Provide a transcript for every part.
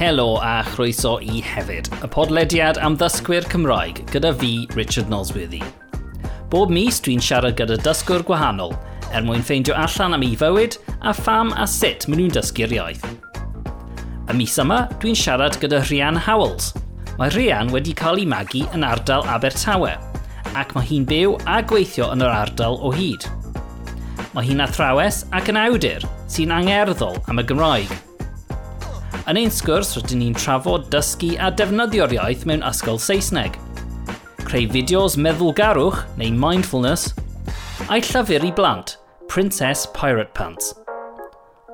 Helo a chroeso i hefyd, y podlediad am ddysgwyr Cymraeg gyda fi, Richard Nosworthy. Bob mis dwi'n siarad gyda dysgwr gwahanol, er mwyn ffeindio allan am ei fywyd a pham a sut maen nhw'n dysgu'r iaith. Y mis yma, dwi'n siarad gyda Rhian Howells. Mae Rhian wedi cael ei magu yn ardal Abertawe, ac mae hi'n byw a gweithio yn yr ardal o hyd. Mae hi'n athrawes ac yn awdur sy'n angerddol am y Gymraeg – Yn ein sgwrs, rydyn ni'n trafod, dysgu a defnyddio'r iaith mewn ysgol Saesneg. Creu fideos meddwlgarwch neu mindfulness, a'i llyfr i blant, Princess Pirate Pants.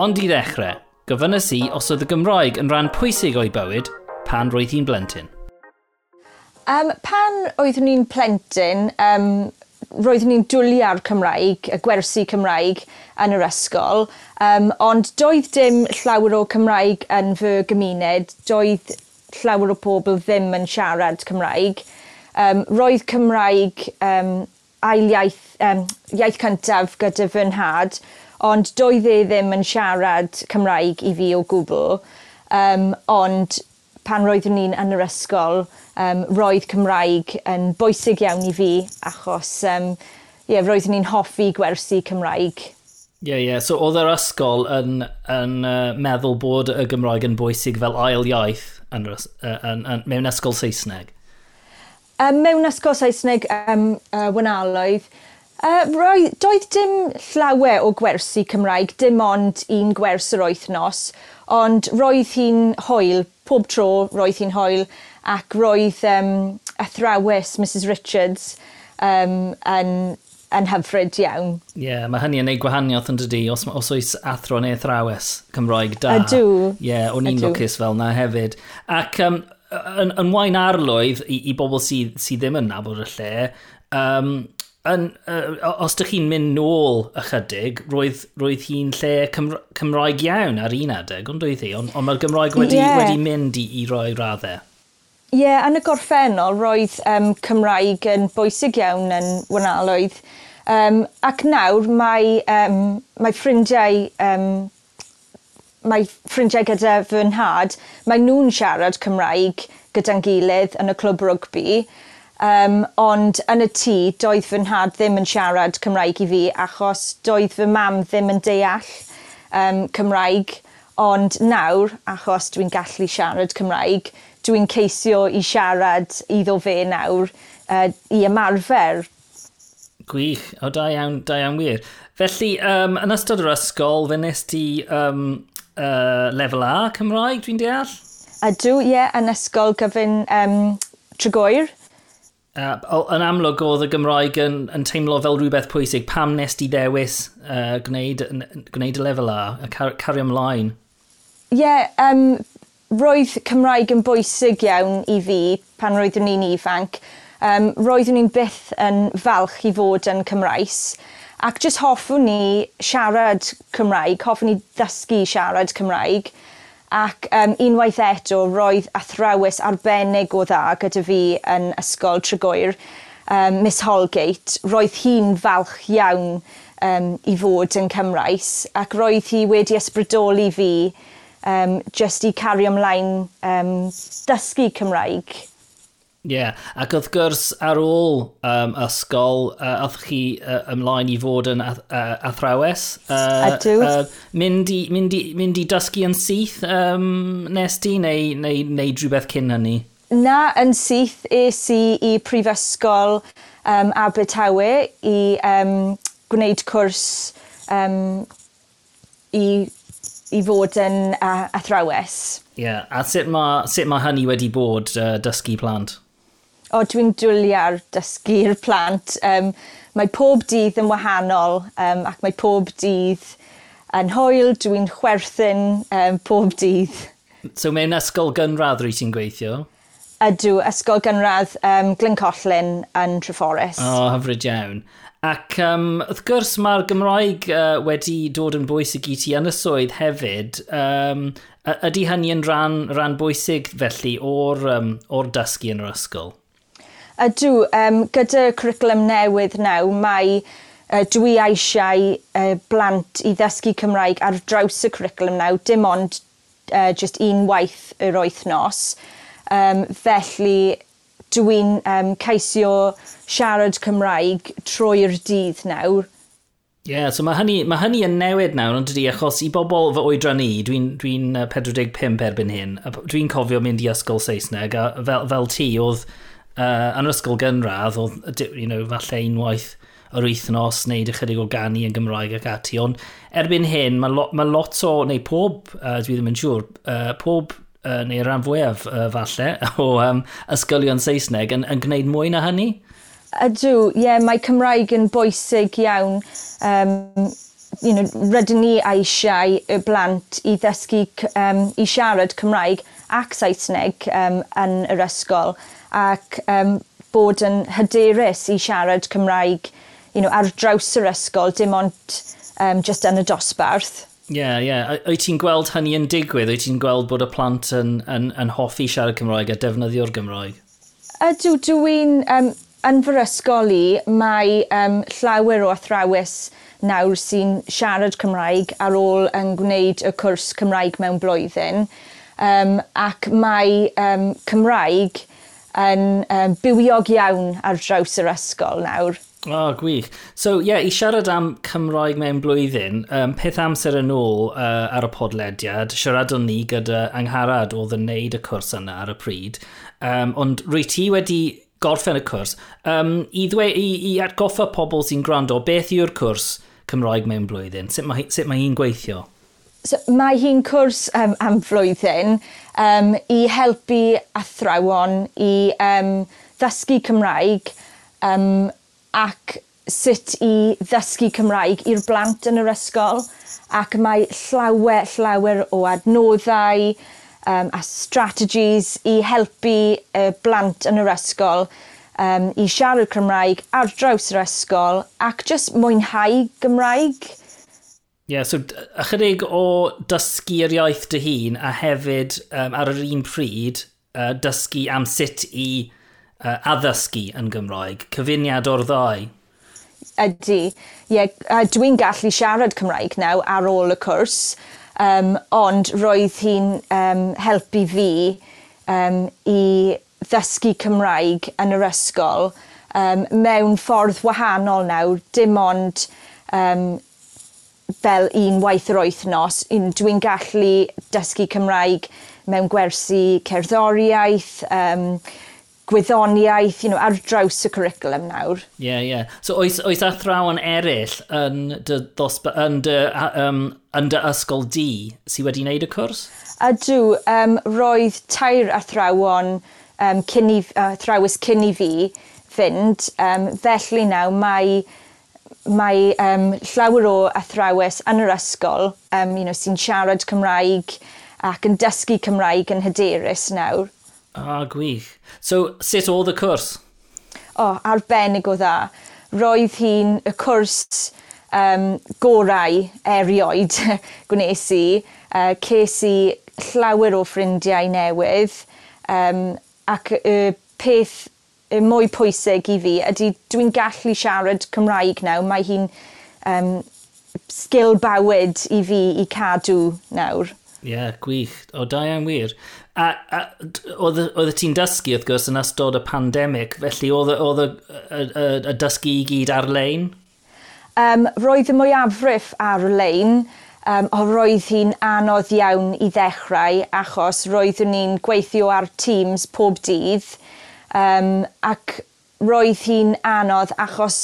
Ond i ddechrau, gyfynnes i os oedd y Gymraeg yn rhan pwysig o'i bywyd pan roedd hi'n blentyn. Um, pan oeddwn ni'n plentyn, um, roeddwn ni'n dwlia'r Cymraeg, y gwersi Cymraeg yn yr ysgol, um, ond doedd dim llawer o Cymraeg yn fy gymuned, doedd llawer o pobl ddim yn siarad Cymraeg. Um, roedd Cymraeg um, ail iaith, um, iaith cyntaf gyda fy nhad, ond doedd e ddim yn siarad Cymraeg i fi o gwbl. Um, ond pan roeddwn ni'n yn yr ysgol, um, roedd Cymraeg yn bwysig iawn i fi achos um, yeah, roeddwn ni'n hoffi gwersi Cymraeg. Ie, yeah, ie. Yeah. So oedd yr ysgol yn, yn uh, meddwl bod y Gymraeg yn bwysig fel ail iaith yn, yn, yn, yn, mewn ysgol Saesneg? Um, mewn ysgol Saesneg um, uh, wynaloedd, Uh, roedd, doedd dim llawer o gwersi Cymraeg, dim ond un gwers yr oethnos, ond roedd hi'n hoel, pob tro roedd hi'n hoel, ac roedd um, athrawes Mrs Richards um, yn, yn hyfryd iawn. Ie, yeah, mae hynny yn ei gwahaniaeth yn dydi, os, os oes athro neu athrawes Cymroeg da. Ydw. Ie, yeah, o'n i'n lwcus fel na hefyd. Ac um, yn, yn wain arlwydd i, i bobl sydd sy ddim yn nabod y lle, um, yn, uh, os ydych chi'n mynd nôl ychydig, roedd, roedd hi'n lle Cymra Cymraeg iawn ar un adeg, ond doedd hi, ond on mae'r Gymraeg wedi, yeah. wedi mynd i, i roi raddau. Ie, yeah, yn y gorffennol roedd um, Cymraeg yn bwysig iawn yn wynaloedd. Um, ac nawr mae, um, mae ffrindiau um, mae ffrindiau gyda fy nhad, mae nhw'n siarad Cymraeg gyda'n gilydd yn y clwb rygbi. Um, ond yn y tŷ, doedd fy nhad ddim yn siarad Cymraeg i fi achos doedd fy mam ddim yn deall um, Cymraeg. Ond nawr, achos dwi'n gallu siarad Cymraeg, dwi'n ceisio i siarad iddo fe nawr uh, i ymarfer. Gwych, o da iawn, da iawn wir. Felly, um, yn ystod yr ysgol, fe nes ti um, uh, lefel A Cymraeg, dwi'n deall? Ydw, ie, yeah, yn ysgol gyfyn um, Tregoer. Uh, yn amlwg oedd y Gymraeg yn, yn teimlo fel rhywbeth pwysig. Pam nes ti ddewis uh, gwneud, gwneud y lefel A, a car cario ymlaen? Ie, yeah, um, roedd Cymraeg yn bwysig iawn i fi pan roeddwn ni'n ifanc. Um, roeddwn ni'n byth yn falch i fod yn Cymraes. Ac jyst hoffwn ni siarad Cymraeg, hoffwn ni ddysgu siarad Cymraeg. Ac um, unwaith eto, roedd athrawes arbennig o dda gyda fi yn ysgol Tregoer, um, Miss Holgate. Roedd hi'n falch iawn um, i fod yn Cymraes ac roedd hi wedi ysbrydoli fi um, just i cario ymlaen um, dysgu Cymraeg. Ie, yeah. ac wrth gwrs ar ôl um, ysgol, uh, athwch chi uh, ymlaen i fod yn ath, uh, athrawes. Uh, Ydw. Uh, mynd, i, mynd, i, mynd i dysgu yn syth um, nes ti neu, neu, neu rhywbeth cyn hynny? Na, yn syth es i i prifysgol um, Abertawe i um, gwneud cwrs um, i i fod yn uh, athrawes. Ie, yeah. a sut mae, sut mae hynny wedi bod uh, dysgu plant? O, dwi'n dwliar dysgu'r plant. Um, mae pob dydd yn wahanol um, ac mae pob dydd yn hwyl, dwi'n chwerthin um, pob dydd. So mewn ysgol gynradd rwy ti'n gweithio? Ydw, ysgol gynradd um, Glyncollin yn Treforys. O, oh, hyfryd iawn. Ac um, wrth gwrs mae'r Gymraeg uh, wedi dod yn bwysig i ti yn y swydd hefyd. Um, ydy hynny yn rhan, rhan bwysig felly o'r, um, or dysgu yn yr ysgol? Ydw, um, gyda cwricwlwm newydd naw, mae uh, dwi eisiau uh, blant i ddysgu Cymraeg ar draws y cwricwlwm naw, dim ond uh, just un waith yr wythnos. nos Um, felly dwi'n um, ceisio siarad Cymraeg trwy'r dydd nawr. Ie, yeah, so mae hynny, mae hynny yn newid nawr, ond dydy, achos i bobl fy oedran ni, dwi'n dwi, dwi 45 erbyn hyn, dwi'n cofio mynd i ysgol Saesneg, a fel, fel ti, oedd uh, yn yr ysgol gynradd, oedd you know, falle unwaith yr wythnos, neud ychydig o gani yn Gymraeg ac ati, ond erbyn hyn, mae lo, mae lot o, neu pob, uh, dwi ddim yn siŵr, uh, pob uh, neu rhan fwyaf uh, falle, o um, ysgolion Saesneg yn, yn gwneud mwy na hynny? Ydw, ie, yeah, mae Cymraeg yn bwysig iawn. Um, you know, rydyn ni eisiau y blant i ddysgu um, i siarad Cymraeg ac Saesneg um, yn yr ysgol ac um, bod yn hyderus i siarad Cymraeg you know, ar draws yr ysgol, dim ond um, just yn y dosbarth. Ie, yeah, ie. Yeah. Wyt ti'n gweld hynny yn digwydd? Wyt ti'n gweld bod y plant yn, yn, yn hoffi siarad Cymraeg a defnyddio'r Gymraeg? Ydw, dwi'n... Um, yn fy ysgol i, mae um, llawer o athrawes nawr sy'n siarad Cymraeg ar ôl yn gwneud y cwrs Cymraeg mewn blwyddyn. Um, ac mae um, Cymraeg yn um, bywiog iawn ar draws yr ysgol nawr. O, oh, gwych. So, ie, yeah, i siarad am Cymraeg mewn blwyddyn, um, peth amser yn ôl uh, ar y podlediad, siaradon ni gyda angharad oedd yn neud y cwrs yna ar y pryd, um, ond rwy ti wedi gorffen y cwrs. Um, i, ddwe, i, I atgoffa pobl sy'n gwrando, beth yw'r cwrs Cymraeg mewn blwyddyn? Sut mae, sut mae hi'n gweithio? So, mae hi'n cwrs um, am flwyddyn um, i helpu athrawon i um, ddysgu Cymraeg um, ac sut i ddysgu Cymraeg i'r blant yn yr ysgol ac mae llawer, llawer o adnoddau um, a strategies i helpu y blant yn yr ysgol um, i siarad Cymraeg ar draws yr ysgol ac just mwynhau Gymraeg. Ie, yeah, so ychydig o dysgu yr iaith dy hun a hefyd um, ar yr un pryd uh, dysgu am sut i uh, addysgu yn Gymraeg. Cyfuniad o'r ddau. Ydy. Ie, yeah, dwi'n gallu siarad Cymraeg naw ar ôl y cwrs, um, ond roedd hi'n um, helpu fi um, i ddysgu Cymraeg yn yr ysgol um, mewn ffordd wahanol nawr, dim ond um, fel un waith yr wythnos, dwi'n gallu dysgu Cymraeg mewn gwersi cerddoriaeth, um, gwyddoniaeth you know, ar draws y cwricwlwm nawr. Ie, yeah, ie. Yeah. So oes, oes athrawon eraill yn dy, ddosba, yn dy, um, yn dy ysgol di sydd wedi wneud y cwrs? Ydw, um, roedd tair athrawon um, cyn i, athrawys cyn i fi fynd, um, felly naw mae mae um, llawer o athrawes yn yr ysgol um, you know, sy'n siarad Cymraeg ac yn dysgu Cymraeg yn hyderus nawr. Ah, gwych. So, sut oedd y cwrs? O, oh, arbennig o dda. E. Roedd hi'n y cwrs um, gorau erioed gwnes i. Uh, ces i llawer o ffrindiau newydd um, ac y peth y mwy pwysig i fi ydy dwi'n gallu siarad Cymraeg nawr. Mae hi'n um, sgil bywyd i fi i cadw nawr. Ie, yeah, gwych. O, da iawn wir. A, a oedd ti'n dysgu, wrth gwrs, yn ystod y pandemig, felly oedd y, y, y, y dysgu i gyd ar-lein? Um, roedd y mwyafrif ar-lein, um, o roedd hi'n anodd iawn i ddechrau, achos roeddwn ni'n gweithio ar Teams pob dydd, um, ac roedd hi'n anodd achos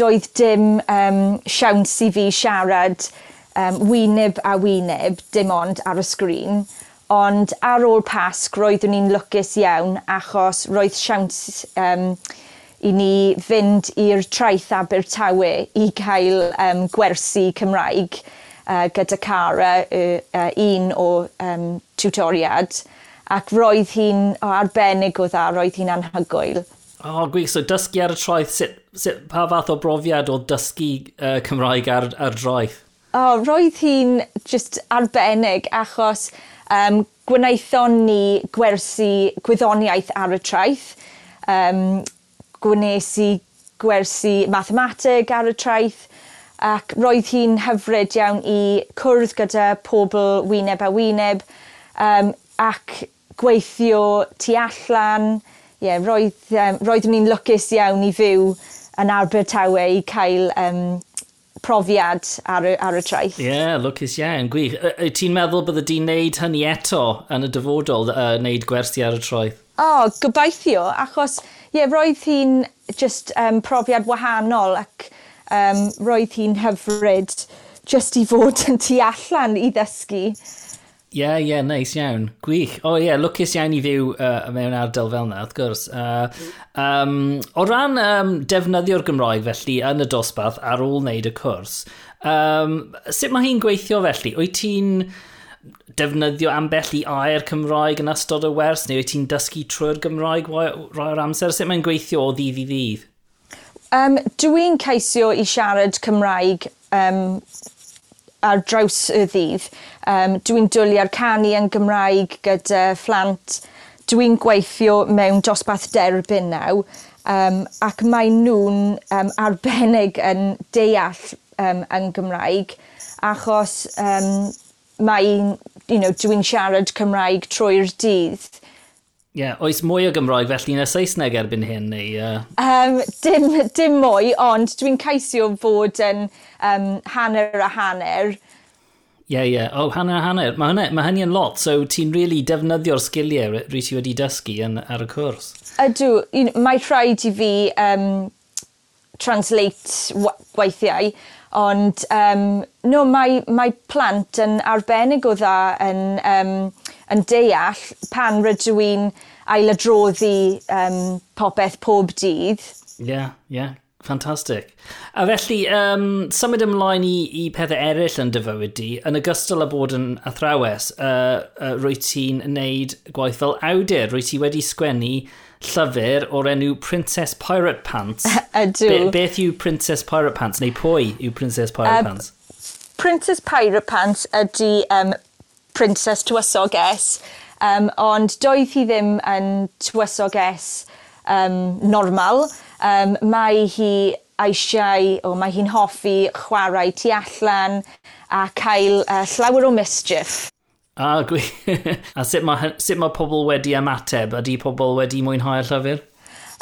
doedd dim um, siawns i fi siarad um, wyneb a wyneb, dim ond ar y sgrin. Ond ar ôl Pasg, roeddwn ni'n lwcus iawn achos roedd siawns um, i ni fynd i'r traeth Abertawe i cael um, gwersi Cymraeg uh, gyda Cara, uh, uh, un o um, tutoriad. Ac roedd hi'n arbennig o dda, roedd hi'n anhygoel. O, oh, gwych, so dysgu ar y traeth, sut, sut, pa fath o brofiad o dysgu uh, Cymraeg ar, ar draeth? Oh, roedd hi'n just arbennig achos um, gwnaethon ni gwersi gwyddoniaeth ar y traeth. Um, gwnes i gwersi mathemateg ar y traeth ac roedd hi'n hyfryd iawn i cwrdd gyda pobl wyneb a wyneb um, ac gweithio tu allan. Yeah, roedd, um, roeddwn ni'n lwcus iawn i fyw yn Abertawe i cael um, profiad ar, y, ar y traeth. Ie, yeah, lwcus iawn, gwych. Ti'n meddwl bydde di'n neud hynny eto yn y dyfodol, uh, neud gwersi ar y traeth? O, oh, gobeithio, achos ie, yeah, roedd hi'n just um, profiad wahanol ac um, roedd hi'n hyfryd just i fod yn tu allan i ddysgu Ie, yeah, ie, yeah, neis iawn. Gwych. O oh, ie, yeah, lwcus iawn i fyw uh, mewn ardal fel yna, wrth gwrs. Uh, um, o ran um, defnyddio'r Gymraeg felly yn y dosbarth ar ôl wneud y cwrs, um, sut mae hi'n gweithio felly? Wyt ti'n defnyddio ambell i air Cymraeg yn ystod y wers, neu wyt ti'n dysgu trwy'r Gymraeg rai o'r amser? Sut mae'n gweithio o ddydd i ddydd? Um, Dwi'n ceisio i siarad Cymraeg um, ar draws y ddydd. Um, dwi'n dwlu ar canu yn Gymraeg gyda phlant. Dwi'n gweithio mewn dosbarth derbyn naw um, ac mae nhw'n um, arbennig yn deall um, yn Gymraeg achos um, mae, you know, dwi'n siarad Cymraeg trwy'r dydd Ie, yeah, oes mwy o Gymroeg felly yn y Saesneg erbyn hyn? Neu, uh... um, dim, dim mwy, ond dwi'n ceisio fod yn um, hanner a hanner. Ie, yeah, ie. Yeah. O, oh, hanner a hanner. Mae hynny, ma hynny yn lot, so ti'n really defnyddio'r sgiliau rwy ti wedi dysgu yn, ar y cwrs. Ydw, mae rhaid i fi um, translate gweithiau, ond um, no, mae, mae plant yn arbennig o dda yn um, yn deall pan rydw i'n ailadroddi um, popeth pob dydd. Ie, yeah, ie, yeah. Ffantastig. A felly, um, symud ymlaen i, i pethau eraill yn dyfywyd di, yn ogystal â bod yn athrawes, uh, uh, rwy ti'n wneud gwaith fel awdur. Rwy ti wedi sgwennu llyfr o'r enw Princess Pirate Pants. Ydw. Be, beth yw Princess Pirate Pants, neu pwy yw Princess Pirate uh, Pants? Princess Pirate Pants ydy um, Princess Tywysoges, um, ond doedd hi ddim yn Tywysoges um, normal. Um, mae hi eisiau, o mae hi'n hoffi chwarae tu allan a cael uh, llawer o mischief. A, gwy... a sut mae, sut mae pobl wedi ymateb? Ydy pobl wedi mwynhau'r llyfr?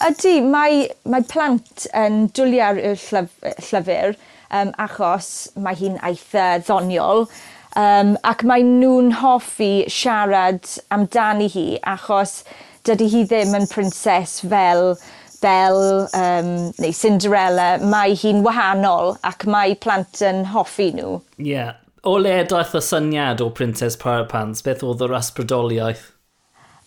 Ydy, mae, mae plant yn dwliau'r llyfr um, achos mae hi'n eitha ddoniol. Um, ac mae nhw'n hoffi siarad amdani hi achos dydy hi ddim yn prinses fel Belle um, neu Cinderella. Mae hi'n wahanol ac mae plant yn hoffi nhw. Ie. Yeah. O le daeth y syniad o Princess Parapants? Beth oedd yr asbrydoliaeth?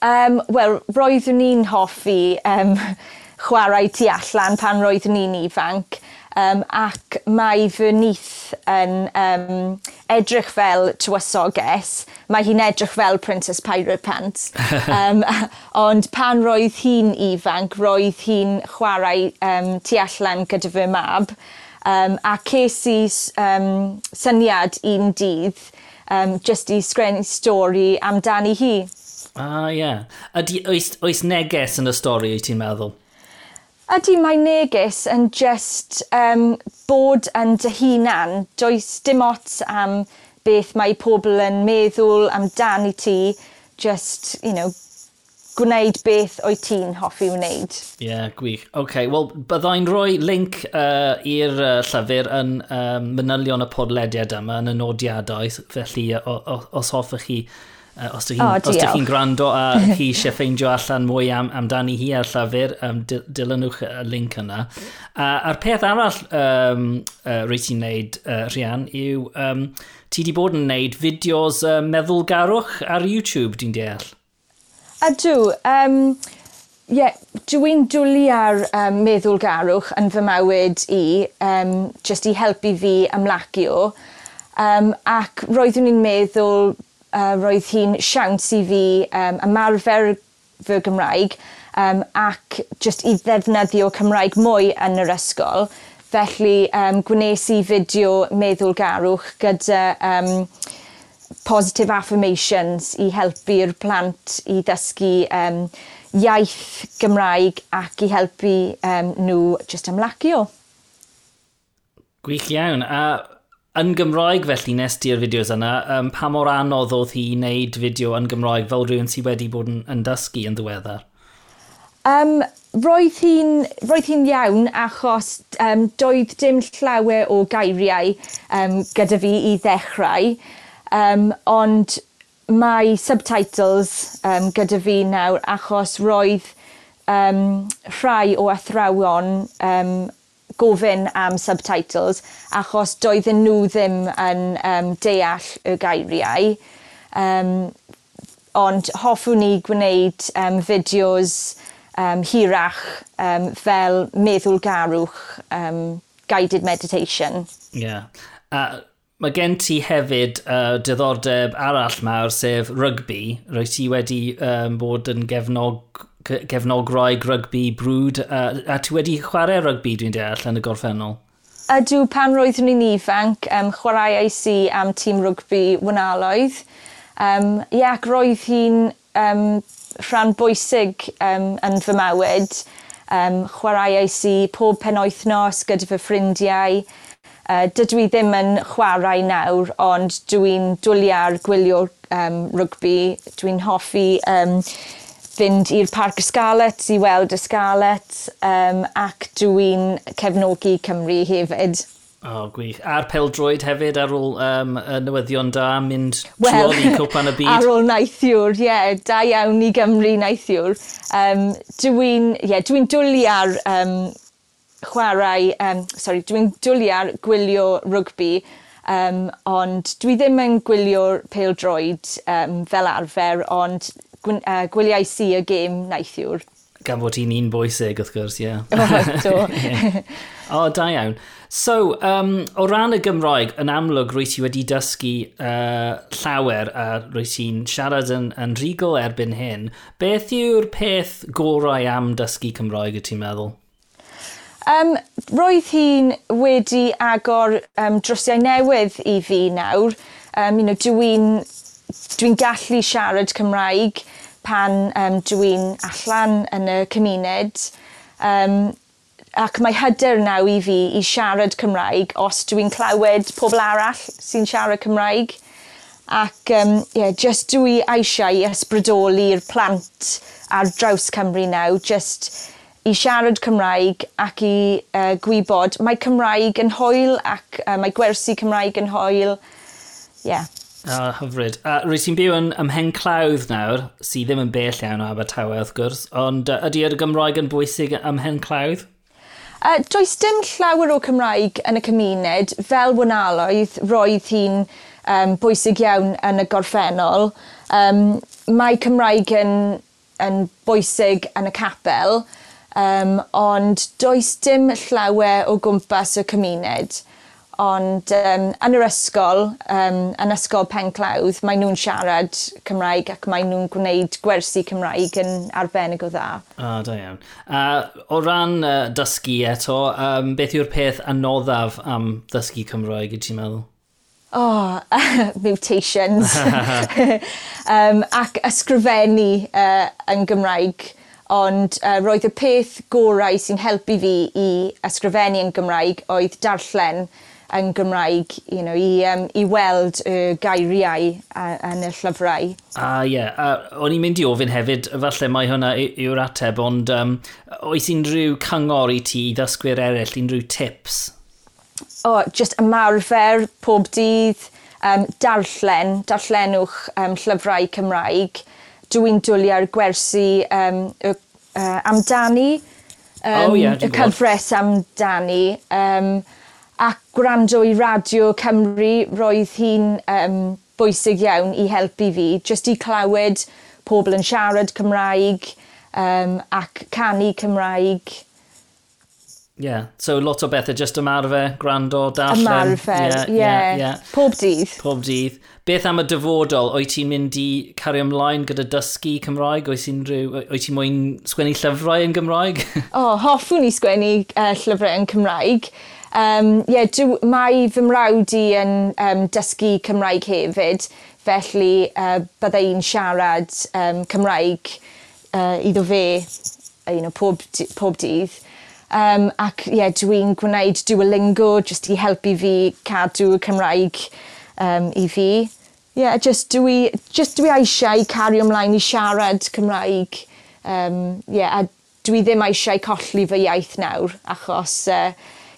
Um, Wel, roeddwn ni'n hoffi um, chwarae tu allan pan roeddwn ni'n ifanc um, ac mae fy nith yn um, edrych fel tywysoges. Mae hi'n edrych fel Princess Pirate Pants. um, ond pan roedd hi'n ifanc, roedd hi'n chwarae um, tu allan gyda fy mab. Um, a ces i um, syniad un dydd um, just i sgrennu stori amdani hi. Ah, ie. Yeah. Ydy, oes, oes neges yn y stori, wyt ti'n meddwl? Ydy mae neges yn just um, bod yn dy hunan does dim ots am beth mae pobl yn meddwl amdani ti just, you know gwneud beth o'i ti'n hoffi wneud. Ie, yeah, gwych. Oce, okay, wel, byddai'n rhoi link uh, i'r uh, llyfr yn um, manylion y podlediad yma yn y nodiadau, felly uh, os hoffech chi os ydych chi'n oh, chi gwrando a chi eisiau ffeindio allan mwy am, amdani hi ar llafur, um, dilynwch y link yna. Uh, a'r peth arall um, uh, rwy ti'n neud, uh, Rhian, yw um, ti wedi bod yn neud fideos uh, meddwlgarwch ar YouTube, dwi'n deall? Ydw. Um, yeah, dwi'n dwlu ar um, meddwlgarwch yn fy mywyd i, um, just i helpu fi ymlacio. Um, ac roeddwn i'n meddwl uh, roedd hi'n siawns i fi um, ymarfer fy Gymraeg um, ac just i ddefnyddio Cymraeg mwy yn yr ysgol. Felly um, gwnes i fideo meddwlgarwch gyda um, positive affirmations i helpu'r plant i ddysgu um, iaith Gymraeg ac i helpu um, nhw just ymlacio. Gwych iawn. A yn Gymraeg felly nes ti'r fideos yna, um, pa mor anodd oedd hi wneud fideo yn Gymraeg fel rhywun sydd wedi bod yn, yn dysgu yn ddiweddar? Um, roedd hi'n hi iawn achos um, doedd dim llawer o gairiau um, gyda fi i ddechrau, um, ond mae subtitles um, gyda fi nawr achos roedd um, rhai o athrawon um, gofyn am subtitles achos doedden nhw ddim yn um, deall y gairiau. Um, ond hoffwn ni gwneud um, fideos um, hirach um, fel meddwl garwch um, guided meditation. Ie. Yeah. Uh, mae gen ti hefyd uh, diddordeb arall mawr sef rygbi. Rwy ti wedi um, bod yn gefnog gefnograu rygbi brwd. A, a ti wedi chwarae rygbi dwi'n deall yn y gorffennol? Ydw, pan roeddwn ni'n ifanc, um, chwaraeais i am tîm rygbi wynaloedd. Um, ie, ac roedd hi'n um, rhan bwysig um, yn fy mywyd. Um, chwaraeais i pob penwythnos gyda fy ffrindiau. Uh, dydw i ddim yn chwarae nawr, ond dwi'n dwliar gwylio um, rygbi. Dwi'n hoffi um, fynd i'r Parc Ysgalet i weld y Scarlet um, ac dwi'n cefnogi Cymru hefyd. O, oh, gwych. A'r peldroed hefyd ar ôl um, y newyddion da mynd well, i cwpan y byd? ar ôl naithiwr, ie. Yeah, da iawn i Gymru naithiwr. Um, dwi'n yeah, dwi dwlu ar um, chwarae, um, sorry, dwi'n dwlu ar gwylio rygbi, um, ond dwi ddim yn gwylio peldroed um, fel arfer, ond gwyn, uh, gwiliau si y gêm naethiwr. Gan fod hi'n un bwysig, wrth gwrs, ie. Yeah. o, da iawn. So, um, o ran y Gymraeg, yn amlwg, rwy ti wedi dysgu uh, llawer a rwy ti'n siarad yn, yn rigol erbyn hyn. Beth yw'r peth gorau am dysgu Cymraeg y ti'n meddwl? Um, roedd hi'n wedi agor um, drysiau newydd i fi nawr. Um, you know, Dwi'n dwi'n gallu siarad Cymraeg pan um, dwi'n allan yn y cymuned. Um, ac mae hyder naw i fi i siarad Cymraeg os dwi'n clywed pobl arall sy'n siarad Cymraeg. Ac um, yeah, just dwi eisiau ysbrydoli'r plant ar draws Cymru naw, just i siarad Cymraeg ac i uh, gwybod mae Cymraeg yn hwyl ac uh, mae gwersi Cymraeg yn hwyl. Yeah. O, hyfryd. A rwy ti'n byw yn ymhenclawdd nawr, sydd ddim yn bell iawn o Abertawe wrth gwrs, ond ydy yr Gymraeg yn bwysig ymhenclawdd? Uh, does dim llawer o Cymraeg yn y cymuned, fel wynaloedd, roedd hi'n um, bwysig iawn yn y gorffennol. Um, mae Cymraeg yn, yn bwysig yn y capel, um, ond does dim llawer o gwmpas y cymuned. Ond um, yn yr ysgol, um, yn ysgol Penclawdd, mae nhw'n siarad Cymraeg ac mae nhw'n gwneud gwersi Cymraeg yn arbennig o dda. O, da iawn. Uh, o ran uh, dysgu eto, um, beth yw'r peth anoddaf am ddysgu Cymraeg i ti'n meddwl? oh, mutations. um, ac ysgrifennu uh, yn Gymraeg. Ond uh, roedd y peth gorau sy'n helpu fi i ysgrifennu yn Gymraeg oedd darllen yn Gymraeg you know, i, um, i weld y uh, gairiau yn y llyfrau. A ah, ie, yeah. a o'n i'n mynd i ofyn hefyd, falle mae hwnna yw'r ateb, ond um, oes unrhyw cyngor i ti i ddysgwyr eraill, unrhyw tips? O, oh, just ymarfer pob dydd, um, darllen, darllenwch um, llyfrau Cymraeg. Dwi'n dwlu ar gwersi um, y, uh, amdani, um, oh, yeah, y cyfres amdani. Um, gwrando i Radio Cymru roedd hi'n um, bwysig iawn i helpu fi, just i clywed pobl yn siarad Cymraeg um, ac canu Cymraeg. Yeah, so lot o bethau just ymarfer, gwrando, darllen. Ymarfer, ie. yeah, yeah, yeah. Pob dydd. Pob dydd. Beth am y dyfodol? O'i ti'n mynd i cario ymlaen gyda dysgu Cymraeg? O'i ti'n ti moyn sgwennu llyfrau yn Gymraeg? o, oh, hoffwn i sgwennu uh, llyfrau yn Cymraeg. Um, yeah, dw, mae fy mrawd i yn um, dysgu Cymraeg hefyd, felly uh, bydda i'n siarad um, Cymraeg uh, iddo fe you know, pob, pob dydd. Um, ac ie, yeah, dwi'n gwneud Duolingo jyst i helpu fi cadw Cymraeg um, i fi. Ie, yeah, just, dwi, just dwi eisiau cario ymlaen i siarad Cymraeg. Um, yeah, a dwi ddim eisiau colli fy iaith nawr achos uh,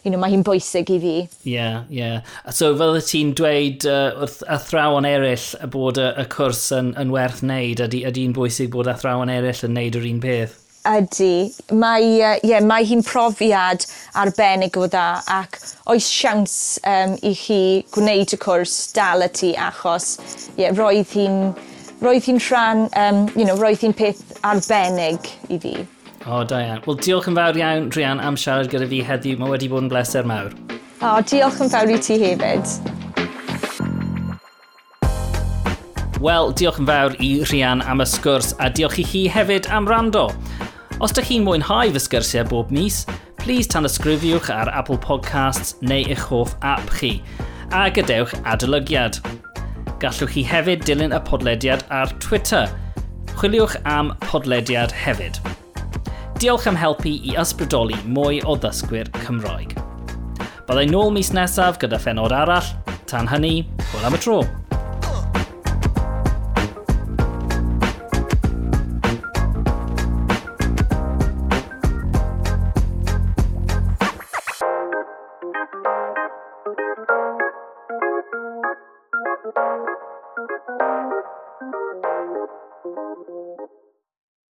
you know, mae hi'n bwysig i fi. Ie, yeah, ie. Yeah. So fel y ti'n dweud uh, wrth athrawon eraill bod y, y cwrs yn, yn werth wneud, ydy'n ydy bwysig bod athrawon eraill yn wneud yr un peth? ydy. Mae, uh, yeah, mae hi'n profiad arbennig o dda ac oes siawns um, i chi gwneud y cwrs dal y ti achos yeah, roedd hi'n roedd hi'n rhan, um, you know, roedd hi'n peth arbennig i fi. O, oh, da iawn. Wel, diolch yn fawr iawn, Rhian, am siarad gyda fi heddiw. Mae wedi bod yn bleser mawr. O, oh, diolch yn fawr i ti hefyd. Wel, diolch yn fawr i Rhian am y sgwrs a diolch i chi hefyd am rando. Os ydych chi'n mwynhau fy sgyrsiau bob mis, please tan ysgrifiwch ar Apple Podcasts neu eich hoff app chi, a gadewch adolygiad. Gallwch chi hefyd dilyn y podlediad ar Twitter. Chwiliwch am podlediad hefyd. Diolch am helpu i ysbrydoli mwy o ddysgwyr Cymroeg. Byddai nôl mis nesaf gyda phenod arall. Tan hynny, hwyl am y tro.